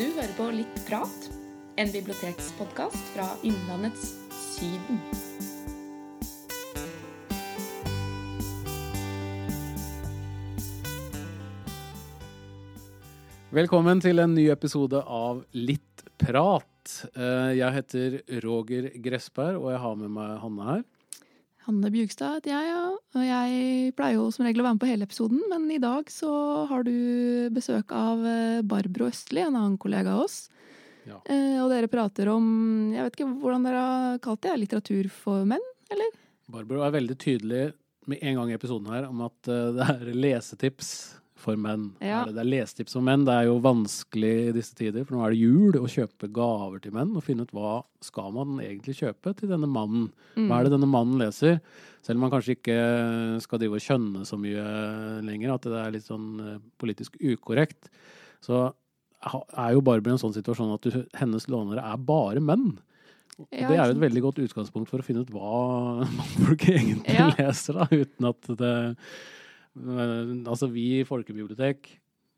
Du hører på Litt prat, en bibliotekspodkast fra Innlandets Syden. Velkommen til en ny episode av Litt prat. Eh, Jeg heter Roger Gressberg, og jeg har med meg Hanne her. Hanne Bjugstad heter jeg, ja. Og jeg pleier jo som regel å være med på hele episoden, men i dag så har du besøk av eh, Barbro Østli, en annen kollega av oss. Ja. Eh, og dere prater om Jeg vet ikke hvordan dere har kalt det? Litteratur for menn, eller? Barbro er veldig tydelig med en gang i episoden her om at eh, det er lesetips for menn. Ja. Det, det er lesetips for menn. Det er jo vanskelig i disse tider, for nå er det jul, å kjøpe gaver til menn og finne ut hva skal man egentlig kjøpe til denne mannen. Hva er det denne mannen leser? Selv om man kanskje ikke skal drive og kjønne så mye lenger, at det er litt sånn eh, politisk ukorrekt, så er jo Barbie i en sånn situasjon at du, hennes lånere er bare menn. Ja, det er jo et veldig godt utgangspunkt for å finne ut hva folk egentlig Ja. leser, da, uten at det eh, Altså, vi i folkebibliotek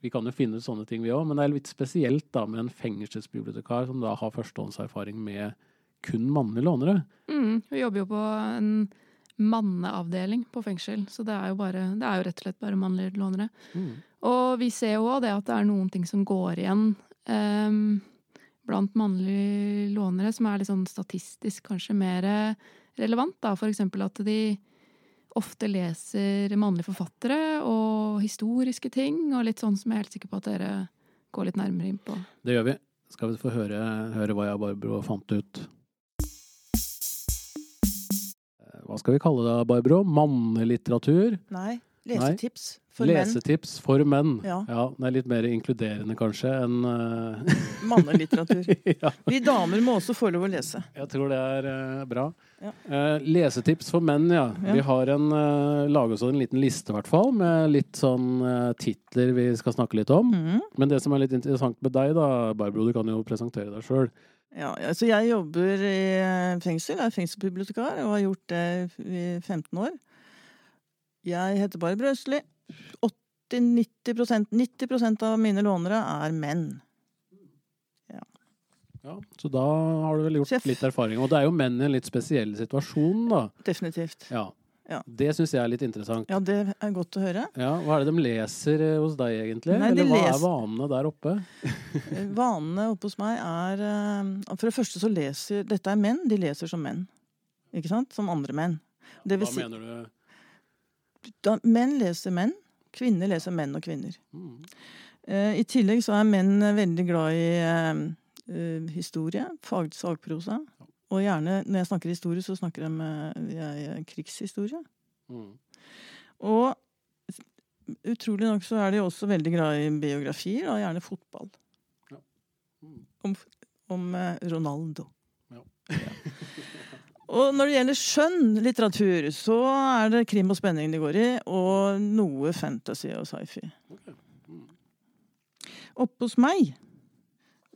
vi kan jo finne sånne ting, vi òg, men det er litt spesielt da med en fengselsbibliotekar som da har førstehåndserfaring med kun mannlige lånere. Mm, vi jobber jo på en manneavdeling på fengsel, så det er jo, bare, det er jo rett og slett bare mannlige lånere. Mm. Og vi ser jo òg det at det er noen ting som går igjen um, blant mannlige lånere, som er litt sånn statistisk kanskje mer relevant. Da. For eksempel at de ofte leser mannlige forfattere og historiske ting, og litt sånn som jeg er helt sikker på at dere går litt nærmere inn på. Det gjør vi. Skal vi få høre, høre hva jeg og Barbro fant ut. Eh, Hva skal vi kalle det, Barbro? Mannelitteratur? Nei, lesetips for Lesetips for menn. Ja. Det er litt mer inkluderende, kanskje, enn uh... Mannelitteratur. ja, Vi damer må også få lov å lese. Jeg tror det er uh, bra. Ja. Uh, lesetips for menn, ja. Ja. Vi har en, uh, laget oss en liten liste, i hvert fall, med litt sånn titler vi skal snakke litt om. Mm. Men det som er litt interessant med deg, da, Barbro, du kan jo presentere deg sjøl. Ja, altså jeg jobber i fengsel, jeg er fengselsbibliotekar, og har gjort det i 15 år. Jeg heter Barbro Østli. 80-90% 90% av mine lånere er menn. Ja, så da har du vel gjort Sjef. litt erfaring. Og det er jo menn i en litt spesiell situasjon, da. Definitivt. Ja. Ja. Det syns jeg er litt interessant. Ja, det er godt å høre. Ja, Hva er det de leser eh, hos deg, egentlig? Nei, de Eller hva er vanene der oppe? Eh, Vanene oppe hos meg er eh, For det første så leser Dette er menn, de leser som menn. Ikke sant? Som andre menn. Det vil Hva si, mener du? da, menn leser menn, kvinner leser menn og kvinner. Mm. Eh, I tillegg så er menn veldig glad i eh, eh, historie, fag, fagprosa. Og gjerne, når jeg snakker historie, så snakker jeg med jeg, eh, krigshistorie. Mm. Og utrolig nok så er de også veldig glad i biografier, og gjerne fotball. Mm. Om, om eh, Ronaldo. Ja. Og når det gjelder skjønn litteratur, så er det krim og spenning det går i, og noe fantasy og sci-fi. Oppe hos meg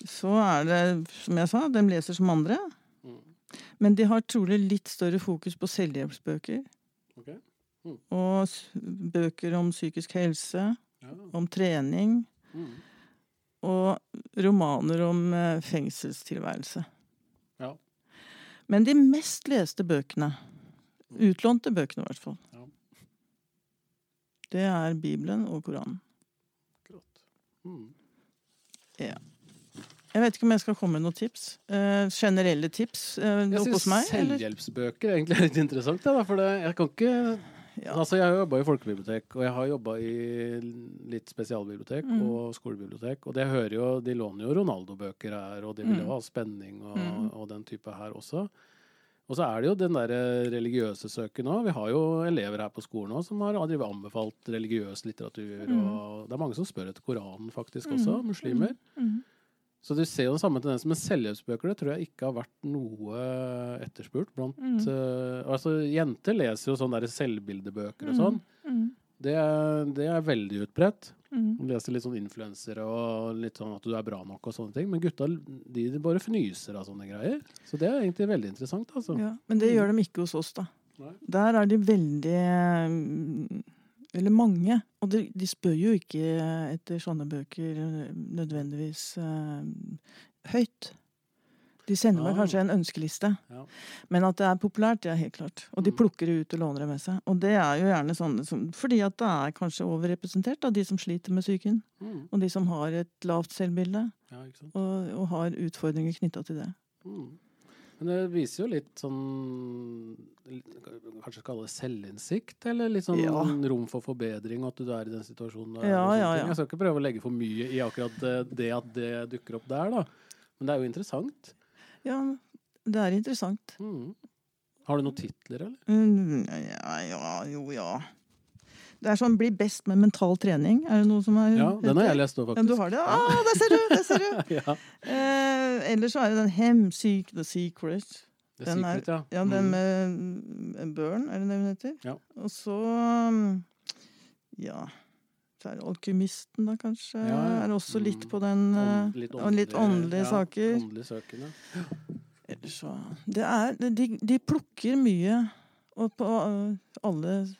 så er det, som jeg sa, de leser som andre. Men de har trolig litt større fokus på selvhjelpsbøker. Mm. Og bøker om psykisk helse, Ja. om trening, Mm. og romaner om eh, fengselstilværelse. Ja. Men de mest leste bøkene, utlånte bøkene i hvert fall, Ja. det er Bibelen og Koranen. Akkurat. Mm. Jeg vet ikke om jeg skal komme med noen tips. Eh, generelle tips eh, Jeg oppe hos syns selvhjelpsbøker eller? egentlig er litt interessant. Da, for det, jeg kan ikke Ja. Altså, Jeg har jobba i folkebibliotek, og jeg har jobba i litt spesialbibliotek Mm. og skolebibliotek. Og det hører jo, de låner jo Ronaldo-bøker her, og de vil jo Mm. ha spenning og, Mm. og den type her også. Og så er det jo den der religiøse søken òg. Vi har jo elever her på skolen også som har anbefalt religiøs litteratur. Mm. Og det er mange som spør etter Koranen faktisk også, Mm. muslimer. Så du ser jo den samme tendensen. Men selvhjelpsbøker det tror jeg ikke har vært noe etterspurt blant Mm. uh, Altså, jenter leser jo sånne der selvbildebøker og Mm. sånn. Mhm. Det, er- det er veldig utbredt. Mm. Leser litt sånn influensere og litt sånn at du er bra nok og sånne ting. Men gutta de, de bare fnyser av sånne greier. Så det er egentlig veldig interessant, altså. Ja, men det gjør de ikke hos oss, da. Nei. Der er de veldig Eller mange. Og de, de spør jo ikke etter sånne bøker eh, nødvendigvis uh, høyt. De sender meg kanskje en ønskeliste. Ja. Men at det er populært, det er helt klart. Og de Mm. plukker det ut og låner det med seg. Og det er jo gjerne sånne som Fordi at det er kanskje overrepresentert, av de som sliter med psyken. Mm. Og de som har et lavt selvbilde, Ja, og, og har utfordringer knytta til det. Mm. Men det viser jo litt sånn litt- Kanskje kalle det selvinnsikt, eller litt sånn Ja. rom for forbedring, og at du er i den situasjonen. Ja, ja, ja. Jeg skal ikke prøve å legge for mye i akkurat eh, det at det dukker opp der, da. Men det er jo interessant. Ja, det er interessant. Mm. Har du noen titler, eller? Mm, Ja, ja, jo, ja. Det er sånn 'bli best med mental trening'. Er det noe som er Ja, den har jeg lest òg, Ja, du har det? Ah, der ser du! Der ser du. ja. Eh, ellers så er det den 'Hemsyk The Secret'. The Den er- Secret, ja. Ja, den Mm. med mm, Burn, er det det hun heter? Ja. Og så mm, Ja. Så er det 'Alkymisten', da, kanskje. Ja, ja. Er også litt Mm. på den eh, Ånd- litt og litt åndelige ja, Åndelige Åndelig søkende. Ellers så Det er De, de plukker mye og på alle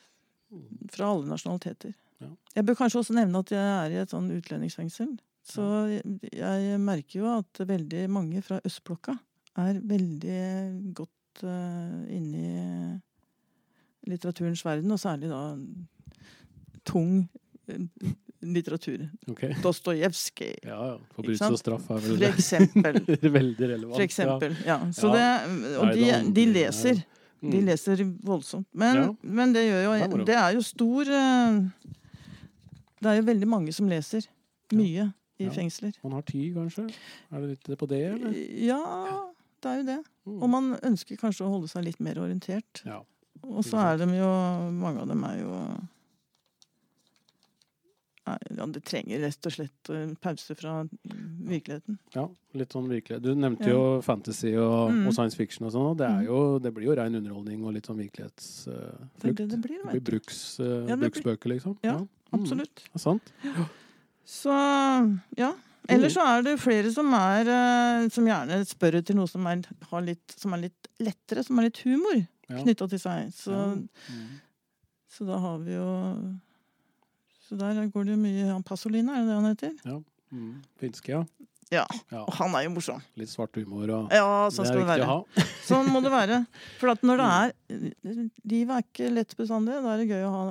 Fra alle nasjonaliteter. Ja. Jeg bør kanskje også nevne at jeg er i et sånn utlendingsfengsel. Så jeg, jeg merker jo at veldig mange fra østblokka er veldig godt uh, inne i litteraturens verden, og særlig da tung eh, litteratur. Okay. Dostojevskij, Ja, ja. Forbrytelse og straff er for vel eksempel. veldig relevant. For eksempel. Ja. Så Ja. det, og de, de leser. Mm. De leser voldsomt. Men, Ja. men det jo. Det er jo stor eh, Det er jo veldig mange som leser. Mye i fengsler. Man har tid, kanskje? Er det litt på det, eller? Ja, det er jo det. Mm. Og man ønsker kanskje å holde seg litt mer orientert. Ja. Og så er de jo Mange av dem er jo ja, det trenger rett og slett en pause fra virkeligheten. ja, litt sånn virkelighet. Du nevnte Ja. jo fantasy og, Mm. og science fiction og sånn, og det, Mm. jo, det blir jo rein underholdning og litt sånn Det er virkelighetsflukt. det det blir, det blir bruks, uh, Ja, det bruksbøker, liksom. Ja, Mm. Absolutt. Det er sant. Så ja. Ellers så er det flere som er uh, Som gjerne spør etter noe som er, har litt, som er litt lettere, som har litt humor Ja. knytta til seg. Så, Ja. Mm. så da har vi jo Så der går det jo mye Han Pasolina, er det det han heter? Mm. Finske, ja. Ja. ja. Og han er jo morsom. Litt svart humor og Ja, sånn Det er det viktig å ha. Sånn må det være. For at når det er Livet er ikke lett bestandig. Da er det gøy å ha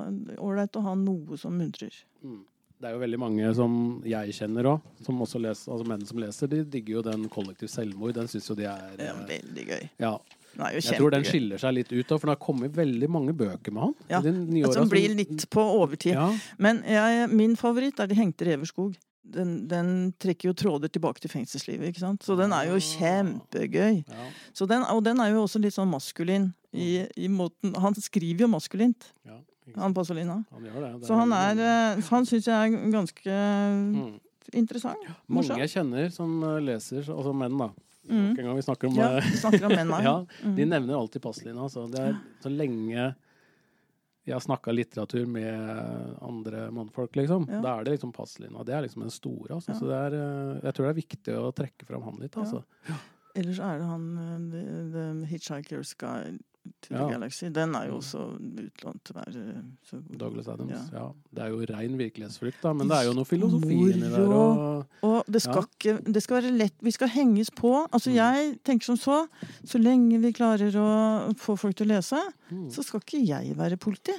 ålreit å ha noe som muntrer. Mm. Det er jo veldig mange som jeg kjenner òg, som også leser, altså menn som leser, de digger jo den kollektiv selvmord. Den syns jo de er er eh, veldig gøy. Ja. Jeg tror den skiller seg litt ut, da, for det har kommet veldig mange bøker med han. Ja, åra Som blir litt på overtid. Ja, Men jeg, min favoritt er De hengte reverskog. Den, den trekker jo tråder tilbake til fengselslivet, ikke sant? Så den er jo Ah. kjempegøy. ja, Så den, og den er jo også litt sånn maskulin i, i måten Han skriver jo maskulint, ja, han Pasolina. han det. det Så han er eh, Han syns jeg er ganske mm. Interessant. Mange jeg kjenner som eh, leser, altså menn, da. Mm. Nok en gang vi snakker om Ja, eh, vi snakker om menn ja, De Mm. nevner alltid Pasolina. Så, er så lenge jeg har snakka litteratur med andre mannfolk, liksom. Ja. Da er det liksom Pasolina. Det er liksom den store. Altså. Ja. Så det er, eh, jeg tror det er viktig å trekke fram han litt. Altså. Ellers er det han The, the Hitchhiker's Guide to Ja. Galaxy. Den er jo også utlånt til hver eh, så- Douglas Adams. Ja. Ja. Det er jo rein virkelighetsflukt, da, men det er jo noe filosofi inni der. Og, Og det skal, ikke, det skal være lett Vi skal henges på. Altså Mm. Jeg tenker som så. Så lenge vi klarer å få folk til å lese, mm. så skal ikke jeg være politi.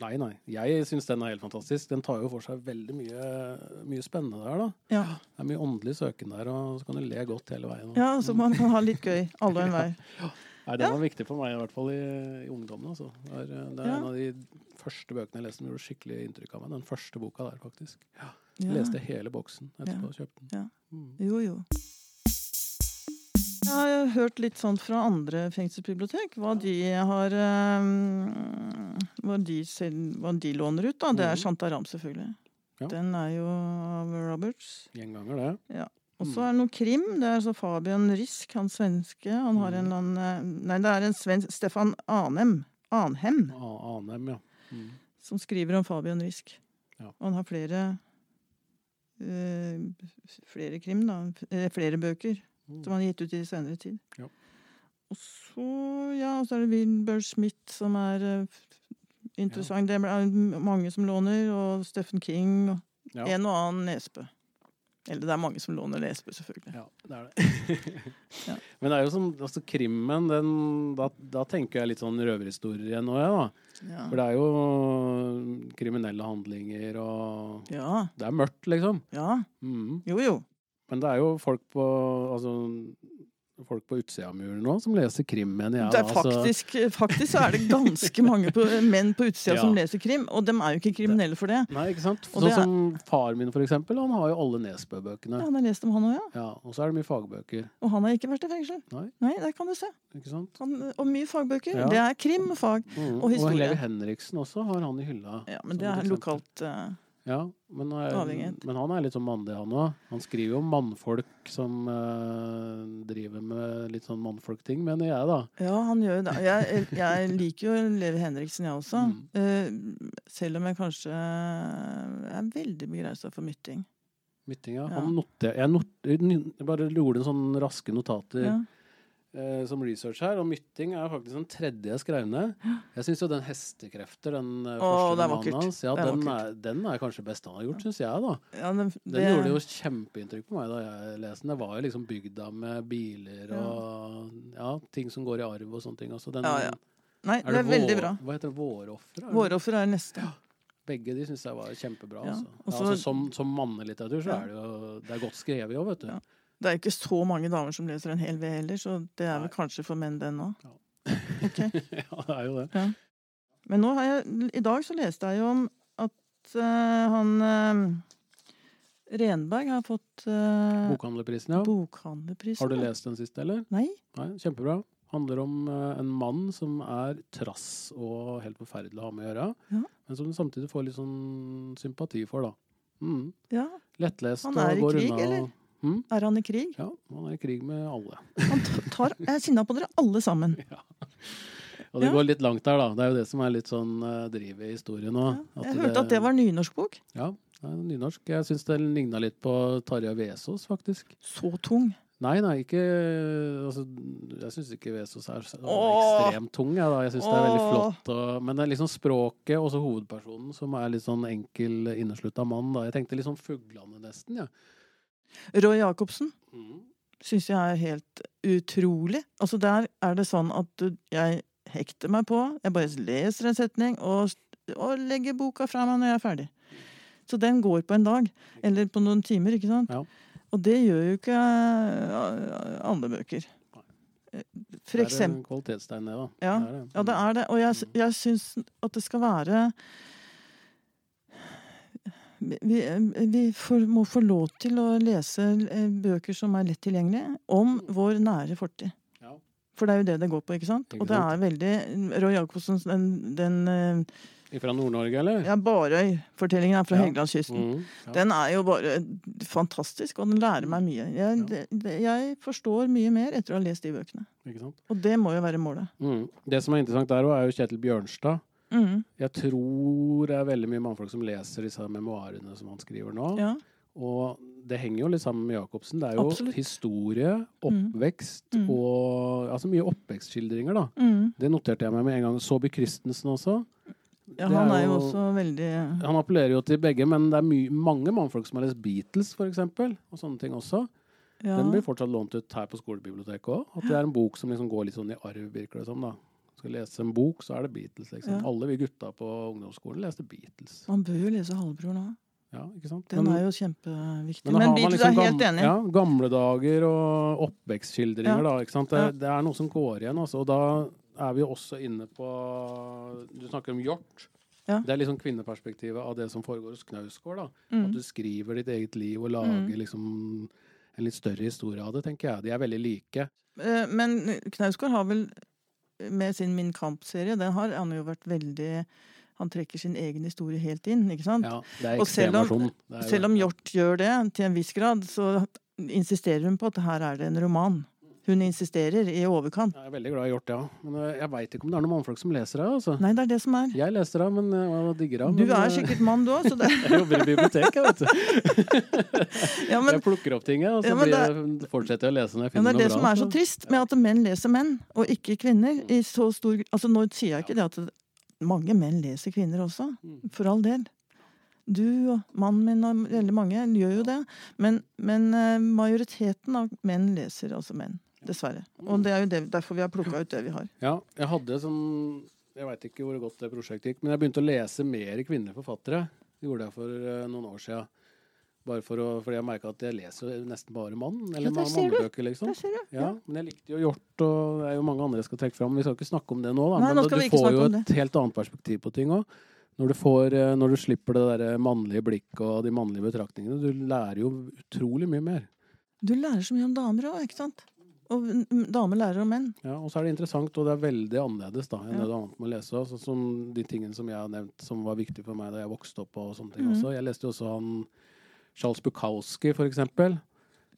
Nei, nei. Jeg syns den er helt fantastisk. Den tar jo for seg veldig mye, mye spennende der, da. Ja. Det er mye åndelig søken der, og så kan du le godt hele veien. ja, Så man kan ha litt gøy alle og enhver. Nei, den var viktig for meg, i hvert fall i, i ungdommen. Altså. Det er, det er Ja. en av de første bøkene jeg leste som gjorde skikkelig inntrykk av meg. Den første boka der, faktisk. Ja. Jeg leste hele boksen etterpå og kjøpte den. Ja. Mm. Jo, jo. Jeg har hørt litt sånn fra andre fengselsbibliotek hva de har um, hva, de selv, hva de låner ut, da. Det er Mhm. Shantaram, selvfølgelig. Ja. Den er jo av Roberts. Gjenganger, det. Og så er det noe krim. Det er altså Fabian Risk, han svenske. Han har en eller annen eh, Nei, det er en svensk Stefan Anem. Anhem. Anem, ja. Mm. som skriver om Fabian Risk. Ja. Og han har flere øh, flere krim, da. eh, Flere bøker Mm. som han har gitt ut i senere tid. Ja. Og så, ja, og så er det Wilbur Smith, som er øh, interessant. Det er mange som låner, og Stephen King og Ja. en og annen Nesbø. Eller det er mange som låner lesebøker, selvfølgelig. Ja, det er det. Ja. Men det er jo sånn, altså krimmen, den, da, da tenker jeg litt sånn røverhistorier igjen nå, jeg, da. Ja. For det er jo kriminelle handlinger, og ja. det er mørkt, liksom. ja. Mm. Jo, jo. Men det er jo folk på altså, folk på utsida av muren nå som leser krim, mener jeg. Det er faktisk, altså. faktisk, er det ganske mange på, menn på utsida Ja. som leser krim, og dem er jo ikke kriminelle for det. Nei, ikke sant? Sånn er- som far min, for eksempel. Han har jo alle Nesbø-bøkene. Ja, han har lest dem, han òg, ja. Ja, og så er det mye fagbøker. Og han har ikke vært i fengsel. Nei. Nei der kan du se. Ikke sant? Han, og mye fagbøker. Ja. Det er krimfag. Mm. Og historie. Levi Henriksen også har han i hylla. Ja, men det er lokalt eh, Ja, men, er, men han er litt sånn mandig, han òg. Han skriver jo om mannfolk som eh, driver med litt sånn mannfolkting, mener jeg, da. Ja, han gjør jo det. Jeg, jeg liker jo Levi Henriksen, jeg også. Mm. Uh, selv om jeg kanskje er veldig begeistra for mytting. Mytting, ja. Ja. Han noter, jeg, noter, jeg bare gjorde en sånn raske notater Ja. Eh, som research her, og mytting er faktisk den tredje jeg skrev ned. Jeg syns jo den 'Hestekrefter', den eh, Å, første det er romanen vakkert. hans, ja, Det er den, er, den er kanskje best han har gjort, syns jeg, da. Ja, det, Den det- gjorde jo kjempeinntrykk på meg da jeg leste den. Det var jo liksom bygda med biler og ja, ting som går i arv og sånne ting. Også. Den, Ja, ja. Nei, er det er veldig vår- bra. Hva heter det? Våroffer? er det? Våroffer er neste. Begge de syns jeg var kjempebra. Ja, Altså. og Ja, så- altså, som, som mannelitteratur så Ja. er det jo det er godt skrevet òg, vet du. Ja. Det er ikke så mange damer som leser en hel V heller, så det er vel Nei. kanskje for menn, den òg. Ja. Ok. ja, det er jo det. Men nå har jeg, i dag så leste jeg jo om at uh, han uh, Renberg har fått uh, Bokhandlerprisen, ja. bokhandlerprisen. Har du lest den siste, eller? Nei. Nei, kjempebra. Handler om en mann som er trass og helt forferdelig å ha med å gjøre, Ja. men som du samtidig får litt sånn sympati for, da. Mm. Ja. Lettlest Han er i krig, eller? og- Mm? Er han i krig? Ja, han er i krig med alle. Han tar, er sinna på dere alle sammen. Og det Ja. går litt langt der, da. Det er jo det som er litt sånn uh, drivet i historien òg. Ja. Jeg hørte at det var nynorsk bok. Ja, det nynorsk. Jeg syns den ligna litt på Tarjei Vesaas, faktisk. Så tung. Nei, nei, ikke altså, Jeg syns ikke Vesaas er så ekstremt tung. Da. jeg syns det er veldig flott. Og, men det er liksom språket og så hovedpersonen som er litt sånn enkel, inneslutta mann. Da. Jeg tenkte litt sånn Fuglane, nesten. Ja. Roy Jacobsen Mm. syns jeg er helt utrolig. Altså Der er det sånn at jeg hekter meg på, jeg bare leser en setning og, og legger boka fra meg når jeg er ferdig. Så den går på en dag, eller på noen timer, ikke sant? Ja. Og det gjør jo ikke andre bøker. For eksempel, Det er en kvalitetstegn, det, da. Ja, Det er det. Ja, det er det. Og jeg, Mm. jeg syns at det skal være Vi, vi får, må få lov til å lese eh, bøker som er lett tilgjengelige, om vår nære fortid. Ja. For det er jo det det går på, ikke sant? Og det er veldig Roy Jacobsens den, den eh, Fra Nord-Norge, eller? ja, Barøy-fortellingen er fra Ja. Helgelandskysten. Mm, ja. Den er jo bare fantastisk, og den lærer meg mye. Jeg, Ja. det, jeg forstår mye mer etter å ha lest de bøkene. Ikke sant? Og det må jo være målet. Mm. Det som er interessant der òg, er jo Kjetil Bjørnstad. Mhm. Jeg tror det er veldig mye mannfolk som leser disse memoarene som han skriver nå. Ja. Og det henger jo litt sammen med Jacobsen. Det er jo Absolutt. historie, oppvekst Mm. og Altså mye oppvekstskildringer, da. Mm. Det noterte jeg meg med en gang. Saabye Christensen også. Ja, han er er jo også veldig Han appellerer jo til begge, men det er my mange mannfolk som har lest Beatles, for eksempel, og sånne ting også. ja. Den blir fortsatt lånt ut her på skolebiblioteket òg. At det er en bok som liksom går litt sånn i arv, virker det som. da. Skal lese en bok, så er det Beatles, liksom. Ja. Alle vi gutta på ungdomsskolen leste Beatles. Man bør jo lese Halvbror nå. Ja, ikke sant? Den Men- er jo kjempeviktig. Men, Men, Beatles liksom er helt enig. Ja, gamle dager og oppvekstskildringer, Ja. da. Ikke sant? Det, det er noe som går igjen, altså. Og da er vi jo også inne på Du snakker om Hjort. Ja. Det er liksom kvinneperspektivet av det som foregår hos Knausgård. Mm. At du skriver ditt eget liv og lager liksom en litt større historie av det, tenker jeg. De er veldig like. Eh, Men Knausgård har vel, med sin Min Kamp-serie, den har han jo vært veldig Han trekker sin egen historie helt inn, ikke sant? Ja, det er Og selv om- Selv om Hjort gjør det til en viss grad, så insisterer hun på at her er det en roman. Hun insisterer i overkant. Jeg er veldig glad i Hjort, ja. Men eh, jeg veit ikke om det er noen mannfolk som leser det. altså. Nei, det er det som er. Jeg leser det, men jeg digger det. Du er eh, sikkert mann, du òg, det Jeg jobber i biblioteket, vet du. Ja, men jeg plukker opp ting, og så Ja, blir det... fortsetter jeg å lese når jeg finner noe bra. det er det bra, som er så trist med at menn leser menn, og ikke kvinner. i så stor... Altså, Nå sier jeg ikke det at mange menn leser kvinner også, Mm. for all del. Du og mannen min og veldig mange gjør jo det. Men, men eh, majoriteten av menn leser altså menn. Dessverre. Og det er jo det, derfor vi har plukka ut det vi har. Ja, jeg hadde sånn Jeg veit ikke hvor godt det prosjektet gikk, men jeg begynte å lese mer kvinnelige forfattere. Det gjorde jeg for eh, noen år siden. Bare for å, fordi jeg merka at jeg leser nesten bare mann. Eller Ja, mannebøker, liksom. Du. Ja, men jeg likte jo Hjort, og det er jo mange andre jeg skal trekke fram. Vi skal ikke snakke om det nå, da. Nei, men nå du får jo et helt annet perspektiv på ting òg. Når du, får, eh, når du slipper det der mannlige blikket og de mannlige betraktningene. Du lærer jo utrolig mye mer. Du lærer så mye om damer òg, ikke sant? Og damer lærer om menn. Ja, og så er det interessant, og det er veldig annerledes da, enn Ja. det du annet med å lese. Altså, som de tingene som jeg har nevnt, som var viktige for meg da jeg vokste opp. og sånne ting mm. også. Jeg leste jo også han Charles Bukowski, for eksempel.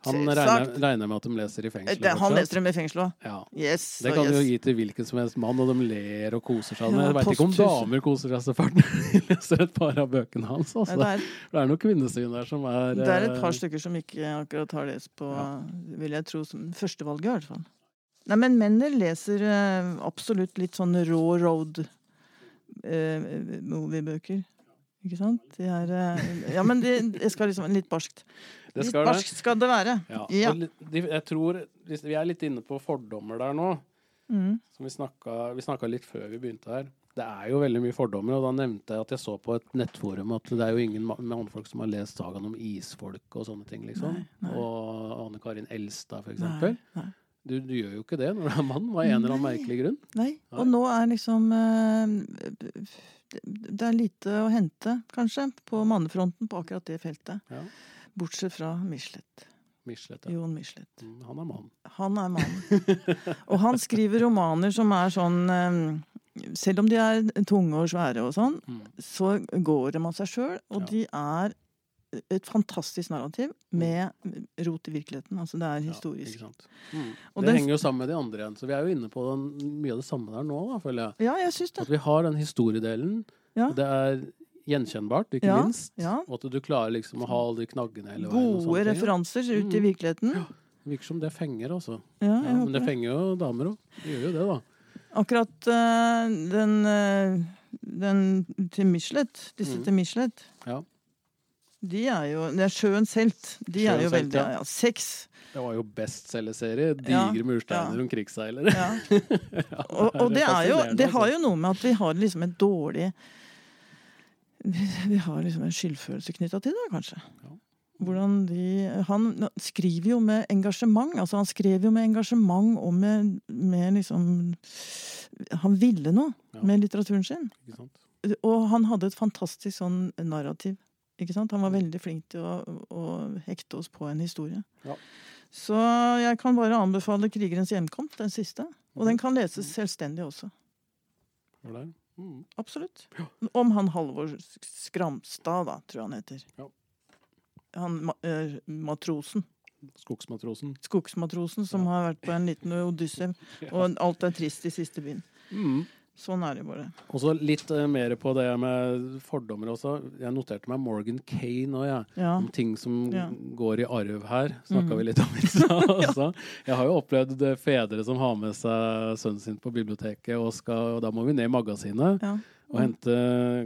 Han regner, regner med at de leser i fengsel. Det, han leser dem i fengsel òg. Ja. Yes. Det kan du yes. jo gi til hvilken som helst mann, og de ler og koser seg. Men jeg veit ikke om damer koser seg så fælt når de leser et par av bøkene hans. Altså. det, er, Det er noe kvinnesyn der som er det er et par eh, stykker som ikke akkurat har lest på, Ja. vil jeg tro, som førstevalget i hvert fall. Nei, men mennene leser eh, absolutt litt sånn raw road eh, moviebøker. Ikke sant? Er eh, Ja, men det, det skal liksom litt barskt. Det litt barskt skal det være. Ja. Ja. Jeg tror Vi er litt inne på fordommer der nå. Mm. som vi snakka, vi snakka litt før vi begynte her. Det er jo veldig mye fordommer, og da nevnte jeg at jeg så på et nettforum at det er jo ingen ma- mannfolk som har lest sagaen om isfolk og sånne ting, liksom. Nei, nei. Og Anne Karin Elstad, for eksempel. nei. Du, du gjør jo ikke det når du er mann, av en eller annen merkelig grunn. Nei. Og nå er liksom eh, Det er lite å hente, kanskje, på mannefronten på akkurat det feltet. Ja. Bortsett fra Michelet. Michelet, ja. Jon Michelet. Mm, Han er mann. Han er mann. Og han skriver romaner som er sånn eh, Selv om de er tunge og svære og sånn, Mm. så går de av seg sjøl. Og Ja. de er et fantastisk narrativ med rot i virkeligheten. Altså det er Ja, historisk. sant? Mm. Det den- henger jo sammen med de andre igjen, så vi er jo inne på den, mye av det samme der nå, da, føler jeg. Ja, jeg synes det. At vi har den historiedelen. Ja. Det er gjenkjennbart, ikke Ja, minst. ja. Og at du klarer liksom å ha alle de knaggene hele veien. Gode ja. referanser ut i Mm. virkeligheten. Det virker som det fenger, altså. Ja, Ja, men det det. fenger jo damer òg. Det gjør jo det, da. Akkurat øh, den, øh, den til Michelet, disse Mm. til Michelet, Ja. De er jo Det er Sjøens helt. De er jo veldig ja. ja. Sex. Det var jo bestselgerserie. Ja, Digre mursteiner ja. om krigsseilere. Ja. Ja, Og, og det, er jo, det har jo noe med at vi har liksom et dårlig Vi har liksom en skyldfølelse knytta til det, kanskje. Ja. Hvordan de Han skriver jo med engasjement. Altså, han skrev jo med engasjement og med, med liksom Han ville noe Ja. med litteraturen sin. Ikke sant? Og han hadde et fantastisk sånn narrativ. Ikke sant? Han var Mm. veldig flink til å, å hekte oss på en historie. Ja. Så jeg kan bare anbefale 'Krigerens hjemkomst', den siste. Og den kan leses selvstendig også. Mm. Absolutt. Om han Halvor Skramstad, da, tror jeg han heter. Ja. Han eh, matrosen. Skogsmatrosen. Skogsmatrosen som har vært på en liten odyssé. Og alt er trist i siste byen. Mm. Sånn er det bare. Og så litt uh, mer på det med fordommer også. Jeg noterte meg Morgan Kane òg, jeg. Ja. Om ting som Ja. går i arv her. Snakka mm. vi litt om i stad også. Jeg har jo opplevd eh, fedre som har med seg sønnen sin på biblioteket, og, skal, og da må vi ned i magasinet. ja. Og hente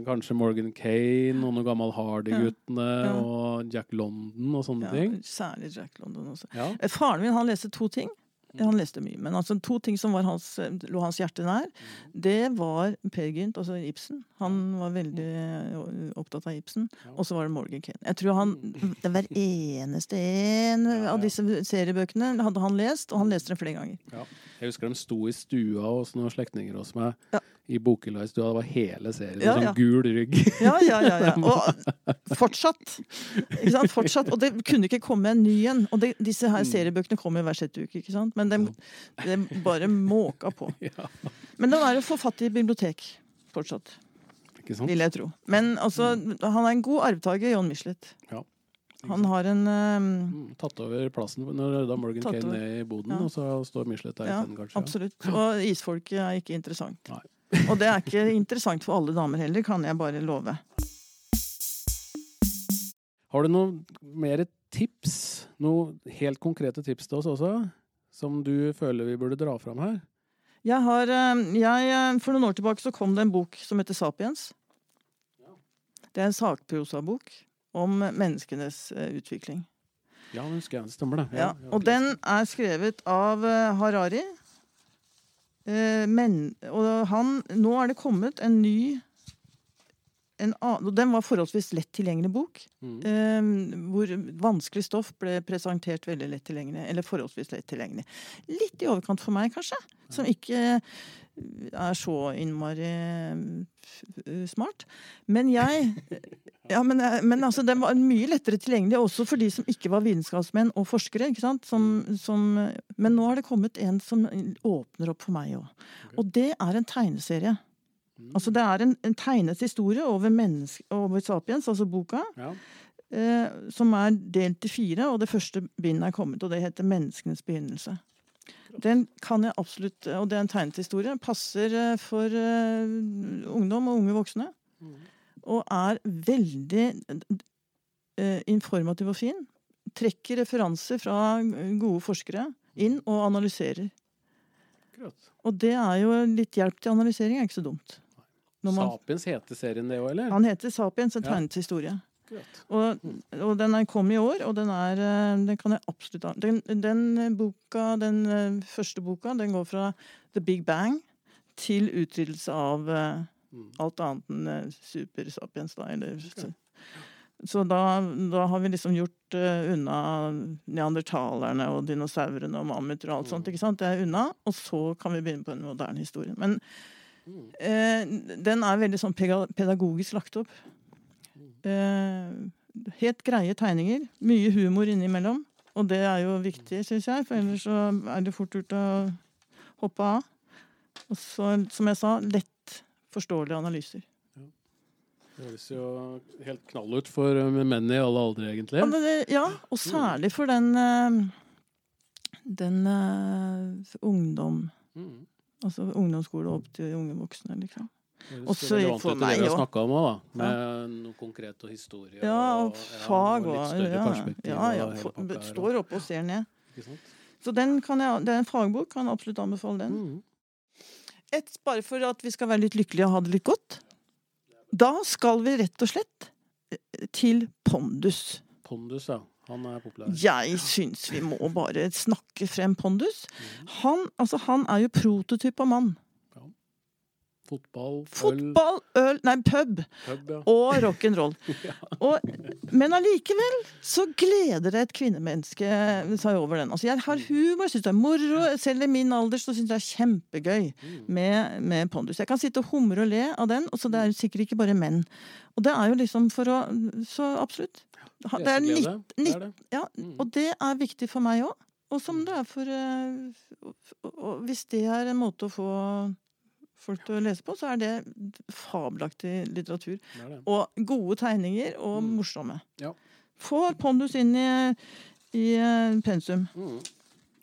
kanskje Morgan Kane og noen gammel Hardy-guttene og Jack London og sånne ting. Særlig Jack London også. Eh, Faren min han leste to ting. Han leste mye, men altså to ting som var hans, lå hans hjerte nær, det var Per Gynt, altså Ibsen. Han var veldig eh, opptatt av Ibsen. Og så var det Morgan Kane. Jeg tror han, det Hver eneste en Ja, ja. av disse seriebøkene hadde han lest, og han leste dem flere ganger. Jeg husker de sto i stua hos noen slektninger hos meg. Ja. I bokhylla i stua. Det var hele serien. Ja, sånn ja. gul rygg. Ja, ja, ja. ja. Og fortsatt. Ikke sant? Fortsatt. Og det kunne ikke komme en ny en. Og det, disse her Mm. seriebøkene kommer hver sjette uke, ikke sant? Men de, de bare måka på. Men det er å få fatt i bibliotek fortsatt. Ikke sant? vil jeg tro. Men altså, han er en god arvtaker, John Michelet. Ja. Han har en Mm, tatt over plassen når da Morgan Kane over. ned i boden, Ja. og så står Michelet der Ja, kanskje. Ja. Absolutt. Og isfolket er ikke interessant. Nei. Og det er ikke interessant for alle damer heller, kan jeg bare love. Har du noen mer tips? Noen helt konkrete tips til oss også? Som du føler vi burde dra fram her? Jeg har eh, jeg, eh, For noen år tilbake så kom det en bok som heter Sapiens. Det er en sakprosabok om menneskenes eh, utvikling. Ja, jeg. Det stemmer, det. Ja, ja, og den er skrevet av eh, Harari. Eh, Men, og han Nå er det kommet en ny en annen, Den var forholdsvis lett tilgjengelig bok. Mm. eh, hvor vanskelig stoff ble presentert veldig lett tilgjengelig. Eller forholdsvis lett tilgjengelig. Litt i overkant for meg, kanskje. Som ikke er så innmari eh, smart. Men jeg ja, men, eh, men altså, den var mye lettere tilgjengelig også for de som ikke var vitenskapsmenn og forskere. ikke sant? Som, som, men nå har det kommet en som åpner opp for meg òg. Og det er en tegneserie. Altså Det er en, en tegnet historie over, menneske, over Sapiens, altså boka, Ja. eh, som er delt i fire, og det første bindet er kommet, og det heter 'Menneskenes begynnelse'. Den kan jeg absolutt, og det er en tegnet historie, passer eh, for uh, ungdom og unge voksne. Og er veldig uh, informativ og fin. Trekker referanser fra gode forskere inn og analyserer. Akkurat. Og det er jo litt hjelp til analysering, er ikke så dumt. Når man, Sapiens heter serien det òg, eller? han heter Sapiens, en Ja. tegnet historie. Og, og den er, kom i år, og den er eh, Den kan jeg absolutt Den, den boka, den eh, første boka, den går fra The Big Bang til utryddelse av eh, Mm. alt annet enn Super Sapiens, da. Eller, så så da, da har vi liksom gjort unna neandertalerne og dinosaurene og mammuter og alt sånt. ikke sant? Det er unna, og så kan vi begynne på en moderne historie. Men Mm. Den er veldig sånn pedagogisk lagt opp. Eh, helt greie tegninger. Mye humor innimellom. Og det er jo viktig, syns jeg, for ellers så er det fort gjort å hoppe av. Og så, som jeg sa, lett forståelige analyser. Det høres jo helt knall ut for eh, menn i alle aldre, egentlig. Ja, det, ja, og særlig for den eh, den uh, ungdom Mm. Altså ungdomsskole opp til unge voksne, liksom. Også for meg også. om òg, da. Med noe konkret og historie. Ja, og fag og og litt større ja, ja, ja, og for, Står oppe og ser ned. Ikke sant? Så den kan jeg, det er en fagbok, kan jeg absolutt anbefale den. Mm. Et, bare for at vi skal være litt lykkelige og ha det litt godt. Da skal vi rett og slett eh, til Pondus. Pondus, ja. Han er populær. Jeg syns vi må bare snakke frem Pondus. Mm. Han, altså, han er jo prototyp av mann. Fotball, øl, Fotball, øl, nei, pub pub, ja. og rock'n'roll. ja. Men allikevel så gleder det et kvinnemenneske seg over den. Altså, jeg har humor, syns det er moro. Selv i min alder så syns jeg det er kjempegøy Mm. med, med Pondus. Jeg kan sitte og humre og le av den, og så det er jo sikkert ikke bare menn. Og det er jo liksom for å Så absolutt. Det er litt, Leseglede, det er det. ja, Mm. og det er viktig for meg òg. Og som det er for eh, Hvis det er en måte å få folk til å lese på, så er det fabelaktig litteratur. Det er det. Og gode tegninger, og Mm. morsomme. Ja. Få Pondus inn i, i eh, pensum. Mm.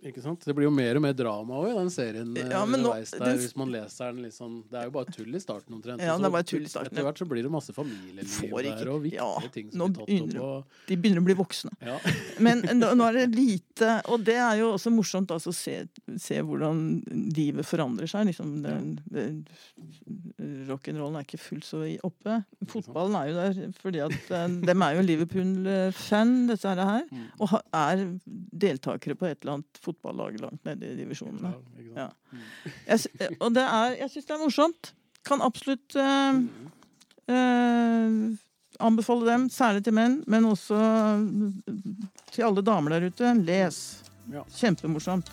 Ikke sant? Det blir jo mer og mer drama også, i den serien. eh, Ja, men nå- der, den- hvis man leser den liksom Det er jo bare tull i starten omtrent. Ja, det er bare tull i starten, Etter hvert så blir det masse familieliv der, og viktige ja, ting som blir tatt begynner opp. Og, De begynner å bli voksne. ja. Men nå, nå er det lite Og det er jo også morsomt altså, å se, se hvordan livet forandrer seg. Liksom, Rock'n'rollen er ikke fullt så oppe. Fotballen er jo der fordi at eh, dem er jo Liverpool-fan, her. her Mm. Og er deltakere på et eller annet fotballag langt nede i divisjonene. Ja. Ja. Mm. Jeg, og det er, jeg syns det er morsomt. Kan absolutt øh, eh, anbefale dem, særlig til menn, men også eh, til alle damer der ute. Les. Ja. Kjempemorsomt.